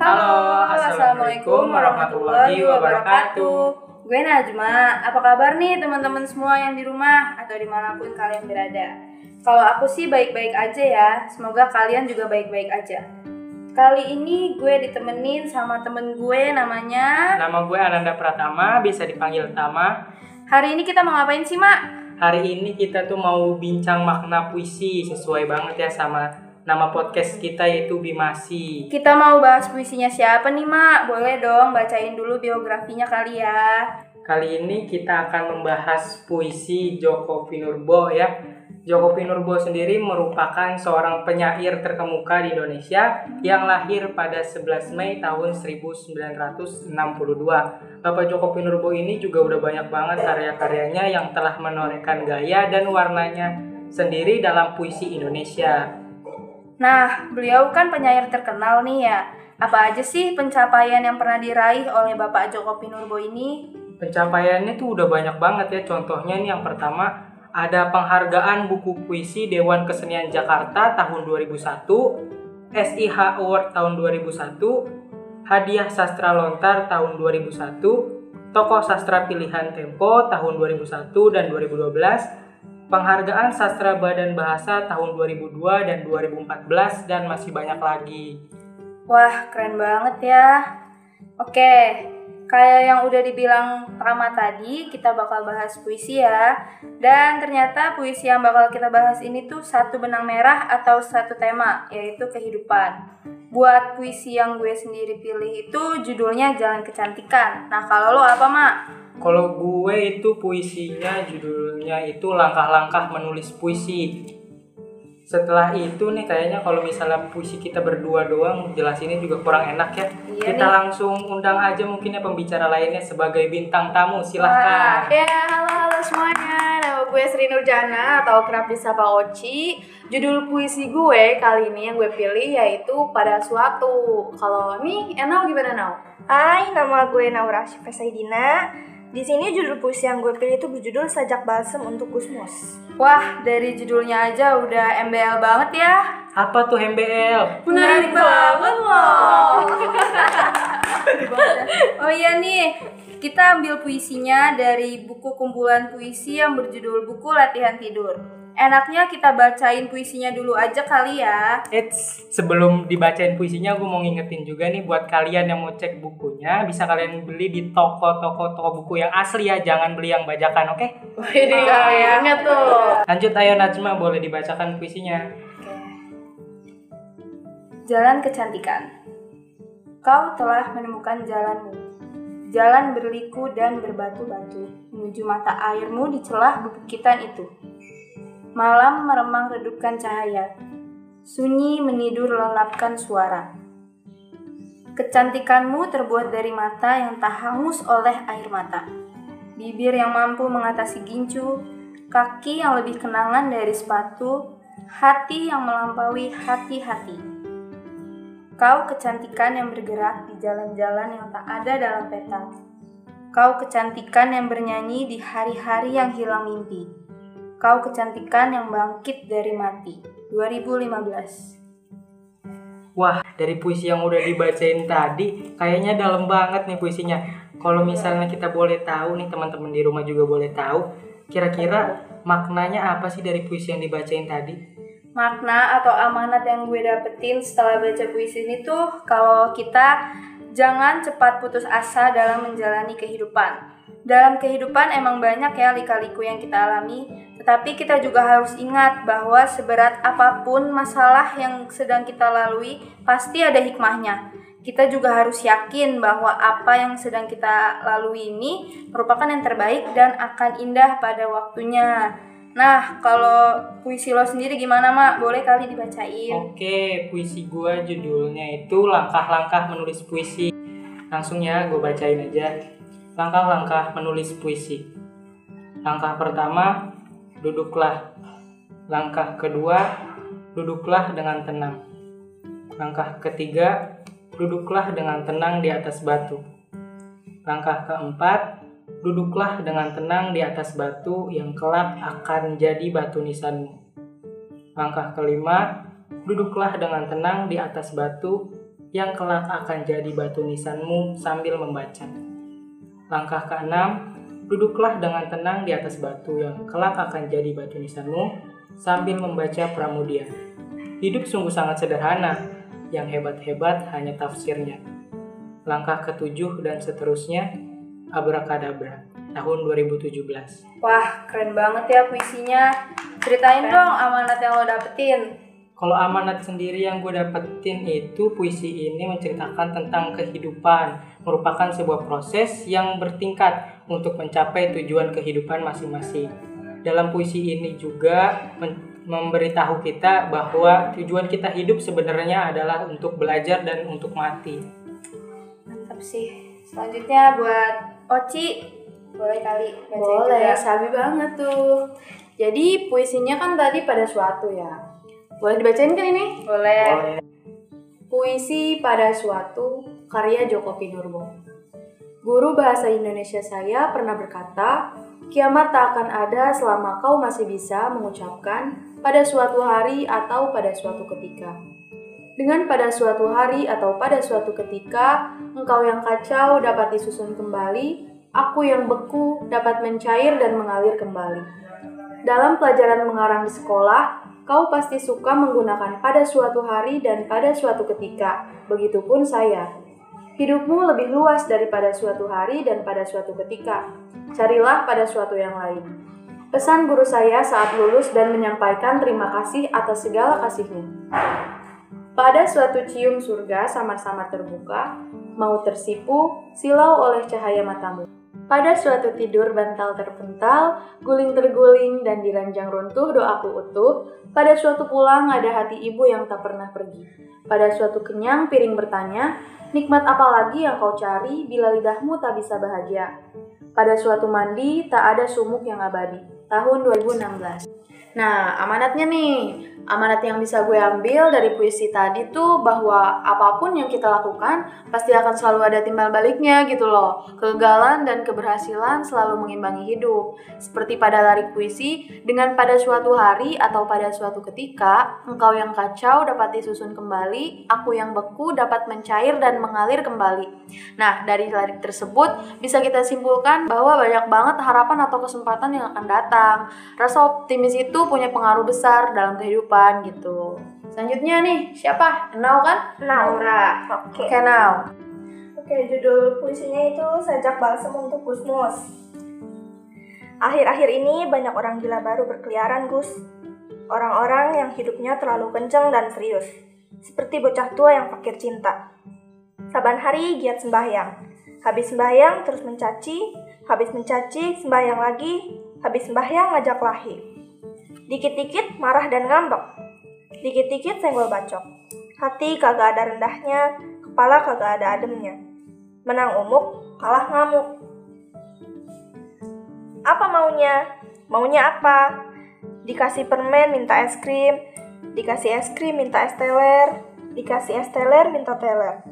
Halo, Assalamualaikum warahmatullahi wabarakatuh. Gue Najma, apa kabar nih teman-teman semua yang di rumah atau di mana pun kalian berada? Kalau aku sih baik-baik aja ya, semoga kalian juga baik-baik aja. Kali ini gue ditemenin sama temen gue namanya Nama gue Ananda Pratama, bisa dipanggil Tama. Hari ini kita mau ngapain sih, Mak? Hari ini kita tuh mau bincang makna puisi sesuai banget ya sama nama podcast kita yaitu Bimasi. Kita mau bahas puisinya siapa nih, Mak? Boleh dong bacain dulu biografinya kali ya. Kali ini kita akan membahas puisi Joko Pinurbo ya. Joko Pinurbo sendiri merupakan seorang penyair terkemuka di Indonesia yang lahir pada 11 Mei tahun 1962. Bapak Joko Pinurbo ini juga udah banyak banget karya-karyanya yang telah menorehkan gaya dan warnanya sendiri dalam puisi Indonesia. Nah, beliau kan penyair terkenal nih ya. Apa aja sih pencapaian yang pernah diraih oleh Bapak Joko Pinurbo ini? Pencapaiannya tuh udah banyak banget ya. Contohnya nih yang pertama ada penghargaan buku puisi Dewan Kesenian Jakarta tahun 2001, SIH Award tahun 2001, Hadiah Sastra Lontar tahun 2001, Tokoh Sastra Pilihan Tempo tahun 2001 dan 2012, Penghargaan Sastra Badan Bahasa tahun 2002 dan 2014 dan masih banyak lagi. Wah, keren banget ya. Oke, kayak yang udah dibilang Tama tadi, kita bakal bahas puisi ya. Dan ternyata puisi yang bakal kita bahas ini tuh satu benang merah atau satu tema, yaitu kehidupan. Buat puisi yang gue sendiri pilih itu judulnya Jalan Kecantikan. Nah, kalau lo apa, Mak? Kalau gue itu puisinya judulnya itu langkah-langkah menulis puisi. Setelah itu nih kayaknya kalau misalnya puisi kita berdua doang jelasinnya juga kurang enak ya. Iya kita nih. langsung undang aja mungkin ya pembicara lainnya sebagai bintang tamu. Wah, Silahkan. Ya, halo halo semuanya. Nama gue Sri Nurjana atau kerap disapa Oci. Judul puisi gue kali ini yang gue pilih yaitu Pada Suatu. Kalau nih, Enau gimana Nau? Hai, nama gue Naura Asyifa Saidina. Di sini judul puisi yang gue pilih itu berjudul Sajak Balsem untuk Gusmus. Wah, dari judulnya aja udah MBL banget ya. Apa tuh MBL? Menarik banget loh. Oh iya nih, kita ambil puisinya dari buku kumpulan puisi yang berjudul Buku Latihan Tidur. Enaknya kita bacain puisinya dulu aja kali ya. Eits, sebelum dibacain puisinya gue mau ngingetin juga nih buat kalian yang mau cek bukunya bisa kalian beli di toko-toko toko buku yang asli ya, jangan beli yang bajakan, oke? Ini kayaknya tuh. Lanjut ayo Najma boleh dibacakan puisinya. Jalan kecantikan. Kau telah menemukan jalanmu. Jalan berliku dan berbatu-batu menuju mata airmu di celah bebukitan itu. Malam meremang redupkan cahaya. Sunyi menidur lelapkan suara. Kecantikanmu terbuat dari mata yang tak hangus oleh air mata. Bibir yang mampu mengatasi gincu, kaki yang lebih kenangan dari sepatu, hati yang melampaui hati-hati. Kau kecantikan yang bergerak di jalan-jalan yang tak ada dalam peta. Kau kecantikan yang bernyanyi di hari-hari yang hilang mimpi. Kau kecantikan yang bangkit dari mati. 2015. Wah, dari puisi yang udah dibacain tadi, kayaknya dalam banget nih puisinya. Kalau misalnya kita boleh tahu nih, teman-teman di rumah juga boleh tahu, kira-kira maknanya apa sih dari puisi yang dibacain tadi? Makna atau amanat yang gue dapetin setelah baca puisi ini tuh kalau kita jangan cepat putus asa dalam menjalani kehidupan. Dalam kehidupan emang banyak ya lika-liku yang kita alami, tetapi kita juga harus ingat bahwa seberat apa pun masalah yang sedang kita lalui, pasti ada hikmahnya. Kita juga harus yakin bahwa apa yang sedang kita lalui ini merupakan yang terbaik dan akan indah pada waktunya. Nah, kalau puisi lo sendiri gimana, Mak? Boleh kali dibacain. Oke, puisi gua judulnya itu Langkah-langkah menulis puisi. Langsung ya, gue bacain aja. Langkah-langkah menulis puisi. Langkah pertama, duduklah. Langkah kedua, duduklah dengan tenang. Langkah ketiga, duduklah dengan tenang di atas batu. Langkah keempat, duduklah dengan tenang di atas batu yang kelak akan jadi batu nisanmu. Langkah kelima, duduklah dengan tenang di atas batu yang kelak akan jadi batu nisanmu sambil membaca. Langkah keenam, duduklah dengan tenang di atas batu yang kelak akan jadi batu nisanmu sambil membaca Pramudia. Hidup sungguh sangat sederhana, yang hebat-hebat hanya tafsirnya. Langkah ketujuh dan seterusnya, Abrakadabra, tahun 2017. Wah, keren banget ya puisinya. Ceritain dong amanat yang lo dapetin. Kalau amanat sendiri yang gue dapetin itu puisi ini menceritakan tentang kehidupan, merupakan sebuah proses yang bertingkat untuk mencapai tujuan kehidupan masing-masing. Dalam puisi ini juga memberitahu kita bahwa tujuan kita hidup sebenarnya adalah untuk belajar dan untuk mati. Mantap sih. Selanjutnya buat Oci, boleh kali bacain Boleh, juga. sabi banget tuh. Jadi puisinya kan tadi pada suatu ya. Boleh dibacain kan ini? Boleh. Puisi pada suatu karya Joko Pinurbo. Guru bahasa Indonesia saya pernah berkata, kiamat tak akan ada selama kau masih bisa mengucapkan pada suatu hari atau pada suatu ketika. Dengan pada suatu hari atau pada suatu ketika, engkau yang kacau dapat disusun kembali, aku yang beku dapat mencair dan mengalir kembali. Dalam pelajaran mengarang di sekolah, kau pasti suka menggunakan pada suatu hari dan pada suatu ketika. Begitupun saya. Hidupmu lebih luas daripada suatu hari dan pada suatu ketika. Carilah pada suatu yang lain. Pesan guru saya saat lulus dan menyampaikan terima kasih atas segala kasihnya. Pada suatu cium surga samar-samar terbuka, mau tersipu, silau oleh cahaya matamu. Pada suatu tidur bantal terpental, guling terguling dan di ranjang runtuh doaku utuh, pada suatu pulang ada hati ibu yang tak pernah pergi. Pada suatu kenyang piring bertanya, nikmat apa lagi yang kau cari bila lidahmu tak bisa bahagia? Pada suatu mandi tak ada sumuk yang abadi. Tahun 2016. Nah, amanatnya nih. Amanat yang bisa gue ambil dari puisi tadi tuh bahwa apa pun yang kita lakukan pasti akan selalu ada timbal baliknya gitu loh. Kegagalan dan keberhasilan selalu mengimbangi hidup. Seperti pada lari puisi, dengan pada suatu hari atau pada suatu ketika, engkau yang kacau dapat disusun kembali, aku yang beku dapat mencair dan mengalir kembali. Nah, dari lari tersebut bisa kita simpulkan bahwa banyak banget harapan atau kesempatan yang akan datang. Rasa optimis itu punya pengaruh besar dalam kehidupan gitu. Selanjutnya nih, siapa? Nau kan? Naura. Oke. Oke, Nau. Oke, judul puisinya itu Sajak Balsem untuk Gusmus. Akhir-akhir ini banyak orang gila baru berkeliaran, Gus. Orang-orang yang hidupnya terlalu kenceng dan serius. Seperti bocah tua yang fakir cinta. Saban hari giat sembahyang. Habis sembahyang terus mencaci, habis mencaci sembahyang lagi, habis sembahyang ngajak lahi. Dikit-dikit marah dan ngambek. Dikit-dikit senggol bacok. Hati kagak ada rendahnya, kepala kagak ada ademnya. Menang umuk, kalah ngamuk. Apa maunya? Maunya apa? Dikasih permen minta es krim, dikasih es krim minta es teler, dikasih es teler minta teler.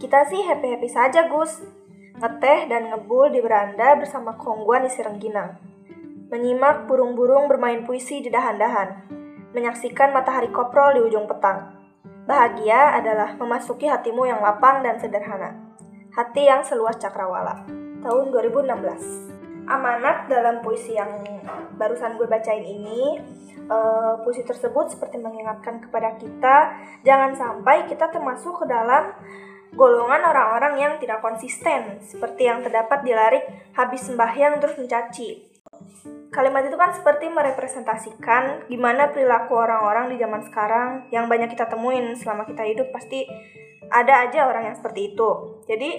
Kita sih happy-happy saja, Gus. Ngeteh dan ngebul di beranda bersama kongguan isi rengginang. Menyimak burung-burung bermain puisi di dahan-dahan. Menyaksikan matahari koprol di ujung petang. Bahagia adalah memasuki hatimu yang lapang dan sederhana. Hati yang seluas cakrawala. Tahun 2016. Amanat dalam puisi yang barusan gue bacain ini eh, puisi tersebut seperti mengingatkan kepada kita jangan sampai kita termasuk ke dalam golongan orang-orang yang tidak konsisten seperti yang terdapat di larik habis sembahyang terus mencaci. Kalimat itu kan seperti merepresentasikan gimana perilaku orang-orang di zaman sekarang yang banyak kita temuin selama kita hidup pasti ada aja orang yang seperti itu. Jadi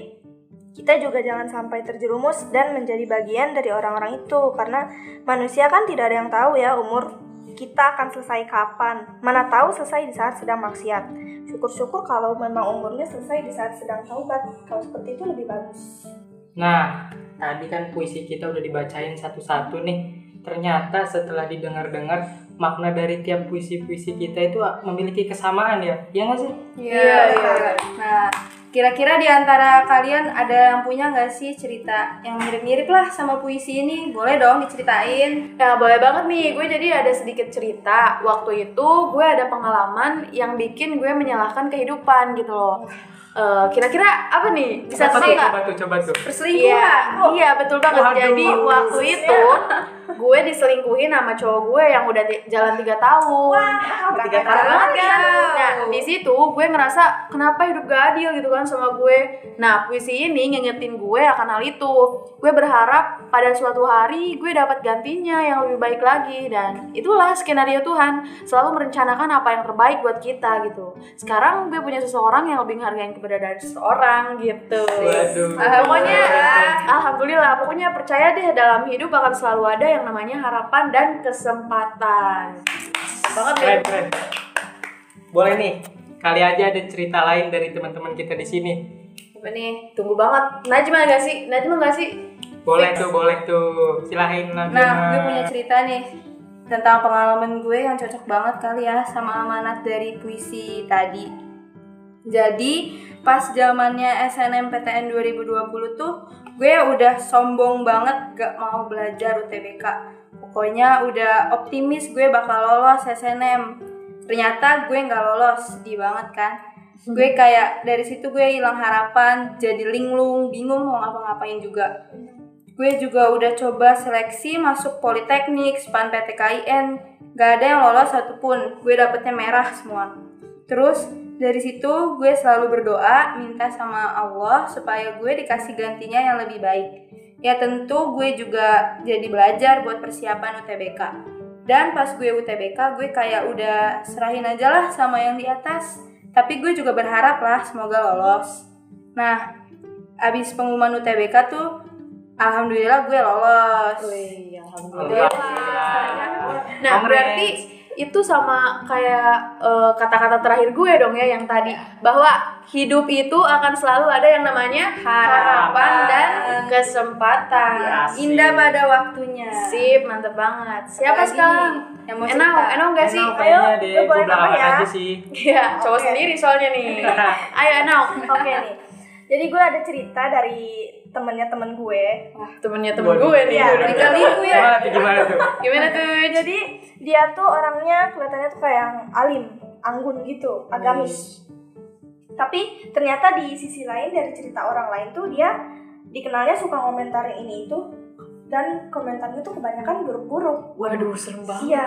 kita juga jangan sampai terjerumus dan menjadi bagian dari orang-orang itu karena manusia kan tidak ada yang tahu ya umur kita akan selesai kapan. Mana tahu selesai di saat sedang maksiat. Syukur-syukur kalau memang umurnya selesai di saat sedang taubat. Kalau seperti itu lebih bagus. Nah, tadi kan puisi kita udah dibacain satu-satu nih. Ternyata setelah didengar-dengar, makna dari tiap puisi-puisi kita itu memiliki kesamaan ya. Iya nggak sih? Iya, iya. Nah, Kira-kira di antara kalian ada yang punya nggak sih cerita yang mirip-mirip lah sama puisi ini? Boleh dong diceritain. Nah, boleh banget nih. Gue jadi ada sedikit cerita. Waktu itu gue ada pengalaman yang bikin gue menyalahkan kehidupan gitu loh. Eh, kira-kira apa nih? Bisa Coba tuh, nggak? coba tuh, coba tuh. Perselingkuhan. Iya, iya betul banget. Waduh. Jadi waktu itu gue diselingkuhin sama cowok gue yang udah di- jalan tiga tahun. Tiga Parah tahun. banget kan? Nah, di situ gue ngerasa kenapa hidup gak adil gitu kan sama gue. Nah, puisi ini ngingetin gue akan hal itu. Gue berharap pada suatu hari gue dapat gantinya yang lebih baik lagi dan itulah skenario Tuhan selalu merencanakan apa yang terbaik buat kita gitu. Sekarang gue punya seseorang yang lebih menghargai keberadaan seseorang gitu. Waduh. Pokoknya alhamdulillah, pokoknya percaya deh dalam hidup akan selalu ada yang namanya harapan dan kesempatan. Banget ya. Keren, keren. Boleh nih, kali aja ada cerita lain dari teman-teman kita di sini. Apa nih? Tunggu banget. Najma gak sih? Najma gak sih? Boleh tuh, boleh tuh. Silahin Najma. Nah, gue punya cerita nih tentang pengalaman gue yang cocok banget kali ya sama amanat dari puisi tadi. Jadi, pas zamannya SNMPTN 2020 tuh, gue udah sombong banget gak mau belajar UTBK. Pokoknya udah optimis gue bakal lolos SNM. Ternyata gue nggak lolos, sedih banget kan. Gue kayak dari situ gue hilang harapan, jadi linglung, bingung mau ngapa-ngapain juga. Gue juga udah coba seleksi masuk Politeknik, SPAN PTKIN, gak ada yang lolos satupun. Gue dapetnya merah semua. Terus dari situ gue selalu berdoa minta sama Allah supaya gue dikasih gantinya yang lebih baik. Ya tentu gue juga jadi belajar buat persiapan UTBK. Dan pas gue UTBK gue kayak udah serahin aja lah sama yang di atas. Tapi gue juga berharap lah semoga lolos. Nah, abis pengumuman UTBK tuh Alhamdulillah gue lolos. Wih, alhamdulillah. Alhamdulillah. Nah, berarti itu sama kayak eh, kata-kata terakhir gue dong ya yang tadi bahwa hidup itu akan selalu ada yang namanya harapan dan kesempatan. Asik. Indah pada waktunya. Sip, mantep banget. Siapa Apalagi sekarang? yang mau Enau? Enau gak sih? Enak kayaknya deh, gue boleh nambah ya? aja sih. Iya, cowok Oke. sendiri soalnya nih. Ayo Enau. Oke nih. Jadi gue ada cerita dari temennya temen gue. Temennya temen Waduh. gue nih. Iya, liku ya. Gimana tuh, gimana tuh? Gimana tuh? Jadi dia tuh orangnya kelihatannya tuh kayak yang alim, anggun gitu, agamis. Tapi ternyata di sisi lain dari cerita orang lain tuh dia dikenalnya suka ngomentarin ini itu dan komentarnya tuh kebanyakan buruk-buruk. Waduh, serem banget. Iya.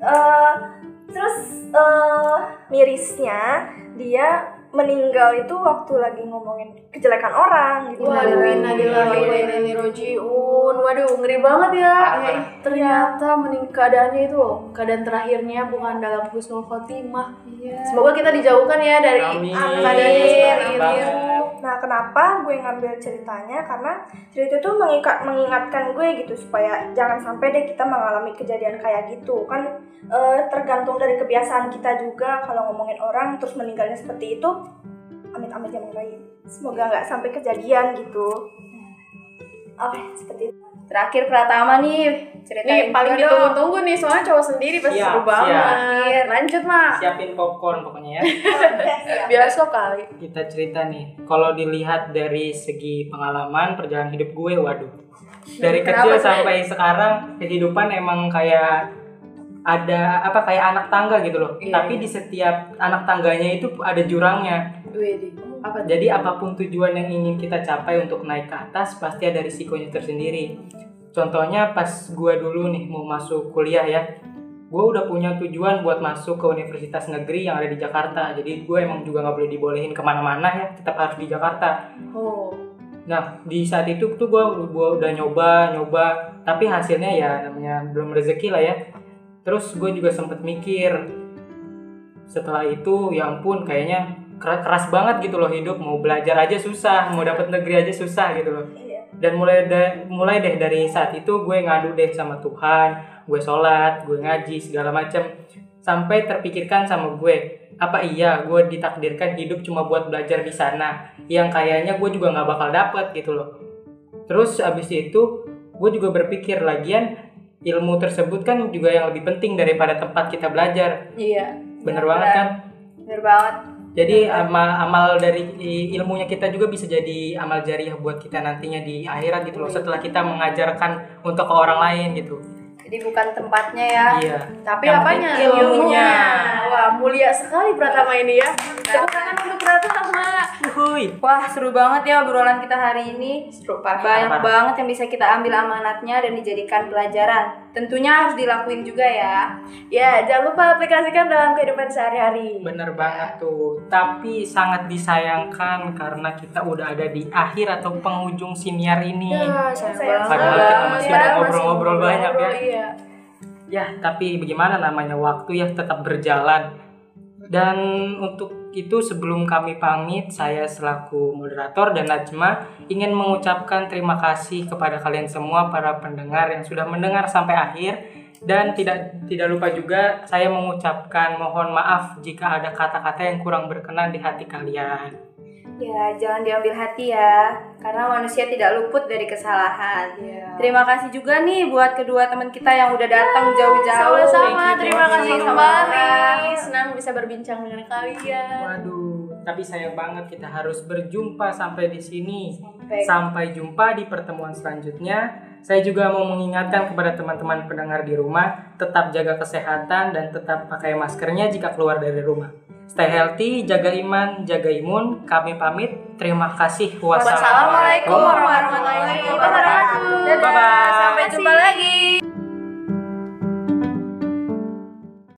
Eh, terus eh, mirisnya dia meninggal itu waktu lagi ngomongin kejelekan orang gitu. Waduh, innalillahi wa inna ilaihi rajiun. Waduh, ngeri banget ya. Parah, parah. Ternyata mening keadaannya itu loh, keadaan terakhirnya bukan dalam husnul khotimah. Iya. Semoga kita dijauhkan ya dari Amin. keadaannya seperti itu. Nah, kenapa gue ngambil ceritanya? Karena cerita itu mengikat, mengingatkan gue gitu supaya jangan sampai deh kita mengalami kejadian kayak gitu. Kan eh, tergantung dari kebiasaan kita juga kalau ngomongin orang terus meninggalnya seperti itu. Amit-amit yang baik. Semoga nggak sampai kejadian gitu. Oke, seperti itu. Terakhir Pratama nih, Nih ceritain paling ditunggu-tunggu nih, soalnya cowok sendiri pasti Siap, seru banget. siap. Lanjut, Mak. Siapin popcorn pokoknya ya. Biasa kali. Kita cerita nih, kalau dilihat dari segi pengalaman perjalanan hidup gue, waduh. Dari kecil sampai sekarang kehidupan emang kayak ada apa kayak anak tangga gitu loh. Iya. Tapi di setiap anak tangganya itu ada jurangnya. Apa Jadi apa pun tujuan yang ingin kita capai untuk naik ke atas pasti ada risikonya tersendiri. Contohnya pas gua dulu nih mau masuk kuliah ya, gue udah punya tujuan buat masuk ke universitas negeri yang ada di Jakarta. Jadi gue emang juga nggak boleh dibolehin ke mana-mana ya, tetap harus di Jakarta. Oh. Nah di saat itu tuh gue gua udah nyoba nyoba, tapi hasilnya ya namanya belum rezeki lah ya. Terus gue juga sempet mikir setelah itu ya ampun kayaknya keras, banget gitu loh hidup. Mau belajar aja susah mau dapet negeri aja susah gitu loh. Iya. dan mulai da- mulai deh dari saat itu gue ngadu deh sama Tuhan gue sholat gue ngaji segala macam sampai terpikirkan sama gue apa iya gue ditakdirkan hidup cuma buat belajar di sana yang kayaknya gue juga nggak bakal dapet gitu loh. Terus abis itu gue juga berpikir lagian ilmu tersebut kan juga yang lebih penting daripada tempat kita belajar. Iya. bener Bener, banget kan? Bener banget. Jadi amal amal dari ilmunya kita juga bisa jadi amal jariah buat kita nantinya di akhirat gitu loh. Setelah kita mengajarkan untuk ke orang lain gitu. Jadi bukan tempatnya ya. Iya. Tapi Yang apanya? penting ilmunya. Wah, mulia sekali Pratama ini ya. Tepuk tangan untuk Pratama. Wuhui. Wah, seru banget ya obrolan kita hari ini. Seru parah. Banyak Parah. banget yang bisa kita ambil amanatnya dan dijadikan pelajaran. Tentunya harus dilakuin juga ya. Ya, jangan lupa aplikasikan dalam kehidupan sehari-hari. Bener banget tuh. Tapi sangat disayangkan karena kita udah ada di akhir atau penghujung siniar ini. Ya, sayang Sayang. Padahal kita masih ada ngobrol-ngobrol banyak ya. Iya. Ya, tapi bagaimana namanya waktu ya tetap berjalan. Dan untuk itu sebelum kami pamit, saya selaku moderator dan Najma ingin mengucapkan terima kasih kepada kalian semua para pendengar yang sudah mendengar sampai akhir dan tidak tidak lupa juga saya mengucapkan mohon maaf jika ada kata-kata yang kurang berkenan di hati kalian. Ya, jangan diambil hati ya, karena manusia tidak luput dari kesalahan. Iya. Terima kasih juga nih buat kedua teman kita yang udah datang jauh-jauh. Sama-sama, terima kasih kembali. Senang bisa berbincang dengan kalian. Waduh, tapi sayang banget kita harus berjumpa sampai di sini. Sampai- Sampai jumpa di pertemuan selanjutnya. Saya juga mau mengingatkan kepada teman-teman pendengar di rumah, tetap jaga kesehatan dan tetap pakai maskernya jika keluar dari rumah. Stay healthy, jaga iman, jaga imun. Kami pamit. Terima kasih. Wassalamualaikum warahmatullahi wabarakatuh. Bye -bye. Sampai jumpa lagi.